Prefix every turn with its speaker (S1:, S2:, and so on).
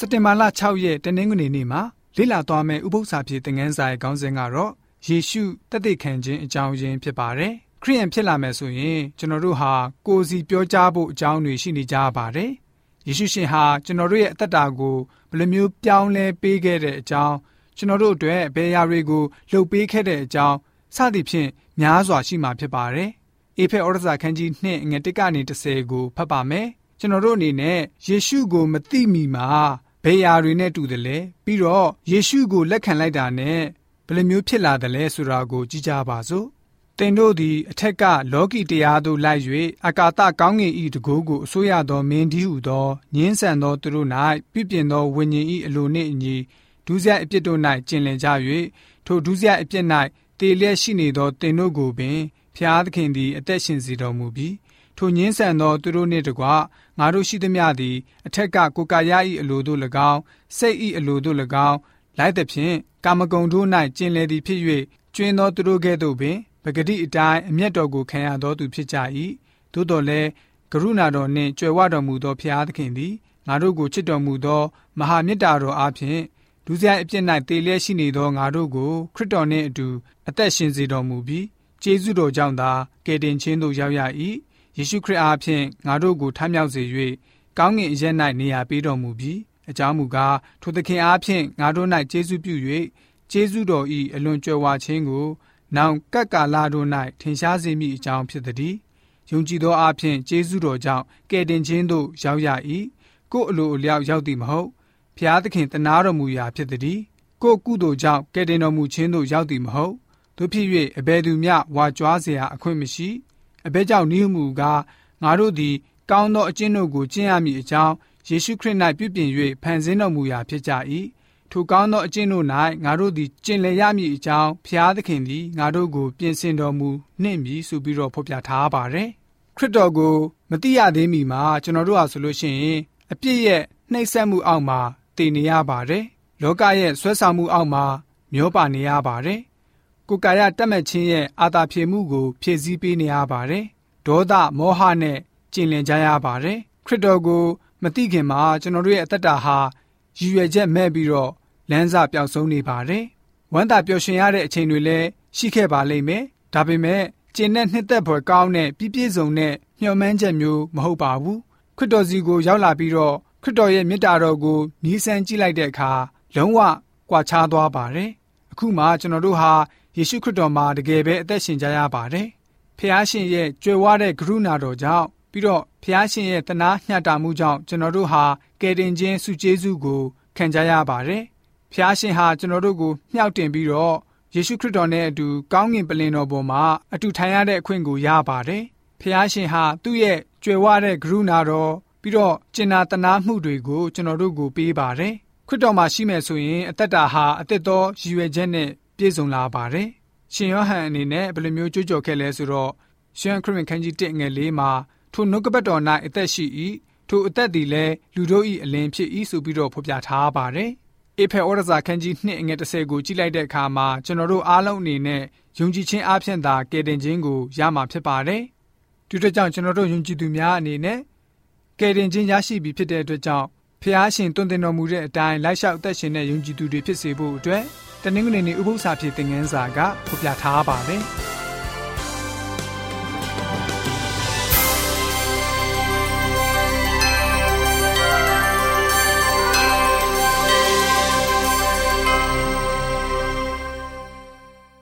S1: စက်တင်ဘာလ6ရက်တနင်္ဂနွေနေ့မှာလေ့လာသွားမယ့်ဥပုသ္စာပြေသင်ခန်းစာရဲ့ခေါင်းစဉ်ကတော့ယေရှုတသက်ခံခြင်းအကြောင်းရင်းဖြစ်ပါတယ်။ခရိယန်ဖြစ်လာမယ်ဆိုရင်ကျွန်တော်တို့ဟာကိုယ်စီပြောကြားဖို့အကြောင်းတွေရှိနေကြပါတယ်။ယေရှုရှင်ဟာကျွန်တော်တို့ရဲ့အသက်တာကိုဘယ်လိုမျိုးပြောင်းလဲပေးခဲ့တဲ့အကြောင်းကျွန်တော်တို့အတွက်ဘယ်ရာတွေကိုလှုပ်ပေးခဲ့တဲ့အကြောင်းစသည်ဖြင့်များစွာရှိမှာဖြစ်ပါတယ်။အေဖက်ဩရစာခန်းကြီး2ငွေ1ကနေ30ကိုဖတ်ပါမယ်။ကျွန်တော်တို့အနေနဲ့ယေရှုကိုမသိမီမှာ ဘယ်ရာတွေနဲ့တူတယ်လဲပြီးတော့ယေရှုကိုလက်ခံလိုက်တာနဲ့ဘယ်လိုမျိုးဖြစ်လာတယ်လဲဆိုတာကိုကြည့်ကြပါစို့သင်တို့သည်အထက်ကလောကီတရားသို့လိုက်၍အကာတကောင်းငင်ဤတကိုးကိုအစိုးရသောမင်းဒီဟုသောညင်းဆန်သောသူတို့၌ပြည့်ပြည့်သောဝိညာဉ်ဤအလိုနှင့်အညီဒုစရိုက်အပြစ်တို့၌ကျင်လည်ကြ၍ထိုဒုစရိုက်အပြစ်၌တေလျက်ရှိနေသောသင်တို့ကိုပင်ဖျားသခင်သည်အသက်ရှင်စေတော်မူပြီး ထိုညင်းဆန်သောသူတို့နှင့်တကွငါတို့ရှိသမျှသည်အထက်ကကိုကာယ၏အလိုတို့၎င်းစိတ်၏အလိုတို့၎င်းလိုက်သဖြင့်ကာမဂုဏ်တို့၌ကျင်လည်သည်ဖြစ်၍ကျွင်းသောသူတို့ကဲ့သို့ပင်ပဂတိအတိုင်းအမျက်တော်ကိုခံရသောသူဖြစ်ကြ၏သို့တော်လည်းကရုဏာတော်နှင့်ကြွယ်ဝတော်မူသောဖျားသခင်သည်ငါတို့ကိုချစ်တော်မူသောမဟာမေတ္တာတော်အားဖြင့်ဒုစရိုက်အပြစ်၌တည်လျက်ရှိနေသောငါတို့ကိုခရစ်တော်နှင့်အတူအသက်ရှင်စေတော်မူပြီးကျေးဇူးတော်ကြောင့်သာကယ်တင်ခြင်းသို့ရောက်ရ၏ ယေရှုခရစ်အားဖြင့်ငါတို့ကိုထမ်းမြောက်စေ၍ကောင်းကင်အရက်၌နေရာပေးတော်မူပြီးအကြောင်းမူကားထိုသခင်အားဖြင့်ငါတို့၌ကျေးဇူးပြု၍ကျေးဇူးတော်၏အလွန်ကြွယ်ဝခြင်းကို နောင်ကပ်ကာလတို့၌ထင်ရှားစေမိအကြောင်းဖြစ်သည်။ယုံကြည်သောအဖြစ်ကျေးဇူးတော်ကြောင့်ကယ်တင်ခြင်းသို့ရောက်ရ၏။ကိုယ်အလိုအလျောက်ရောက်သည်မဟုတ်။ဖျားသခင်တနာတော်မူရာဖြစ်သည်။ကိုယ်ကုသိုလ်ကြောင့်ကယ်တင်တော်မူခြင်းသို့ရောက်သည်မဟုတ်။တို့ဖြစ်၍အဘယ်သူမျှဝါကြွားเสียအခွင့်မရှိ။ အဘဲကြောင့်နိဟုမူကားငါတို့သည် ကောင်းသောအကျင့်တို့ကိုကျင့်ရမည်အကြောင်းယေရှုခရစ်၌ပြုပြင်၍ဖန်ဆင်းတော်မူရာဖြစ်ကြ၏ထိုကောင်းသောအကျင့်တို့၌ငါတို့သည်ကျင့်လည်ရမည်အကြောင်းဖျားသခင်သည်ငါတို့ကိုပြင်ဆင်တော်မူနှင့်မည်ဆိုပြီးတော့ဖော်ပြထားပါတယ်ခရစ်တော်ကိုမတိရသေးမီမှာကျွန်တော်တို့ဟာဆိုလို့ရှိရင်အပြစ်ရဲ့နှိပ်စက်မှုအောက်မှာတည်နေရပါတယ်လောကရဲ့ဆွဲဆောင်မှုအောက်မှာမျောပါနေရပါတယ် ကိုယ်ကာယတက်မဲ့ခြင်းရဲ့အာသာဖြေမှုကို ဖြည့်ဆည်းပေးနေရပါတယ်။ဒေါသမောဟနဲ့ကျင်လည်ကြရပါတယ်။ခရစ်တော်ကို မသိခင်မှာကျွန်တော်တို့ရဲ့အသက်တာဟာရည်ရွယ်ချက်မဲ့ပြီးတော့လမ်းစာပျောက်ဆုံးနေပါတယ်။ဝမ်းသာပျော်ရွှင်ရတဲ့အချိန်တွေလည်းရှိခဲ့ပါလိမ့်မယ်။ဒါပေမဲ့ကျင်တဲ့နှစ်သက်ဖွယ်ကောင်းတဲ့ပြည့်ပြည့်စုံတဲ့မျှော်မှန်းချက်မျိုးမဟုတ်ပါဘူး။ခရစ်တော်စီကိုရောက်လာပြီးတော့ခရစ်တော်ရဲ့မေတ္တာတော်ကိုနီးစမ်းကြည့်လိုက်တဲ့အခါလုံးဝကွာခြားသွားပါတယ်။အခုမှကျွန်တော်တို့ဟာ ယေရှုခရစ်တော်မှာတကယ်ပဲအသက်ရှင်ကြရပါတယ်။ဖះရှင်ရဲ့ကြွယ်ဝတဲ့ကရုဏာတော်ကြောင့်ပြီးတော့ဖះရှင်ရဲ့တနာညှတာမှုကြောင့်ကျွန်တော်တို့ဟာကယ်တင်ခြင်းစုကျေးဇူးကိုခံကြရပါတယ်။ဖះရှင်ဟာကျွန်တော်တို့ကိုမြှောက်တင်ပြီးတော့ယေရှုခရစ်တော်နဲ့အတူကောင်းကင်ပလင်တော်ပေါ်မှာအတူထိုင်ရတဲ့အခွင့်ကိုရပါတယ်။ဖះရှင်ဟာသူ့ရဲ့ကြွယ်ဝတဲ့ကရုဏာတော်ပြီးတော့ကျင်နာတနာမှုတွေကိုကျွန်တော်တို့ကိုပေးပါတယ်။ခရစ်တော်မှာရှိမယ်ဆိုရင်အသက်တာဟာအသက်တော်ရည်ရွယ်ချက်နဲ့ ပြည့်စုံလာပါတယ်။ရှင်ယောဟန်အနေနဲ့ဘယ်လိုမျိုးကြွကြော်ခဲ့လဲဆိုတော့ရှင်ခရစ်ခန်းကြီး1ငယ်၄မှာထိုနှုတ်ကပတ်တော်၌အသက်ရှိ၏ထိုအသက်သည်လည်းလူတို့၏အလင်းဖြစ်၏ဆိုပြီးတော့ဖော်ပြထားပါတယ်။အေဖေဩရစာခန်းကြီး2ငယ်30ကိုကြည့်လိုက်တဲ့အခါမှာကျွန်တော်တို့အားလုံးအနေနဲ့ယုံကြည်ခြင်းအပြင်သာကယ်တင်ခြင်းကိုရမှာဖြစ်ပါတယ်။ဒီအတွက်ကြောင့်ကျွန်တော်တို့ယုံကြည်သူများအနေနဲ့ကယ်တင်ခြင်းရရှိပြီဖြစ်တဲ့အတွက်ကြောင့်ဖျားရှင်တွင်တင်တော်မူတဲ့အတိုင်းလိုက်လျှောက်အသက်ရှင်တဲ့ယုံကြည်သူတွေဖြစ်စေဖို့အတွက် တနင်္ဂနွေနေ့ဥပုသ္စာဖြစ်တဲ့ငန်းစာကဖော်ပြထားပါတယ်။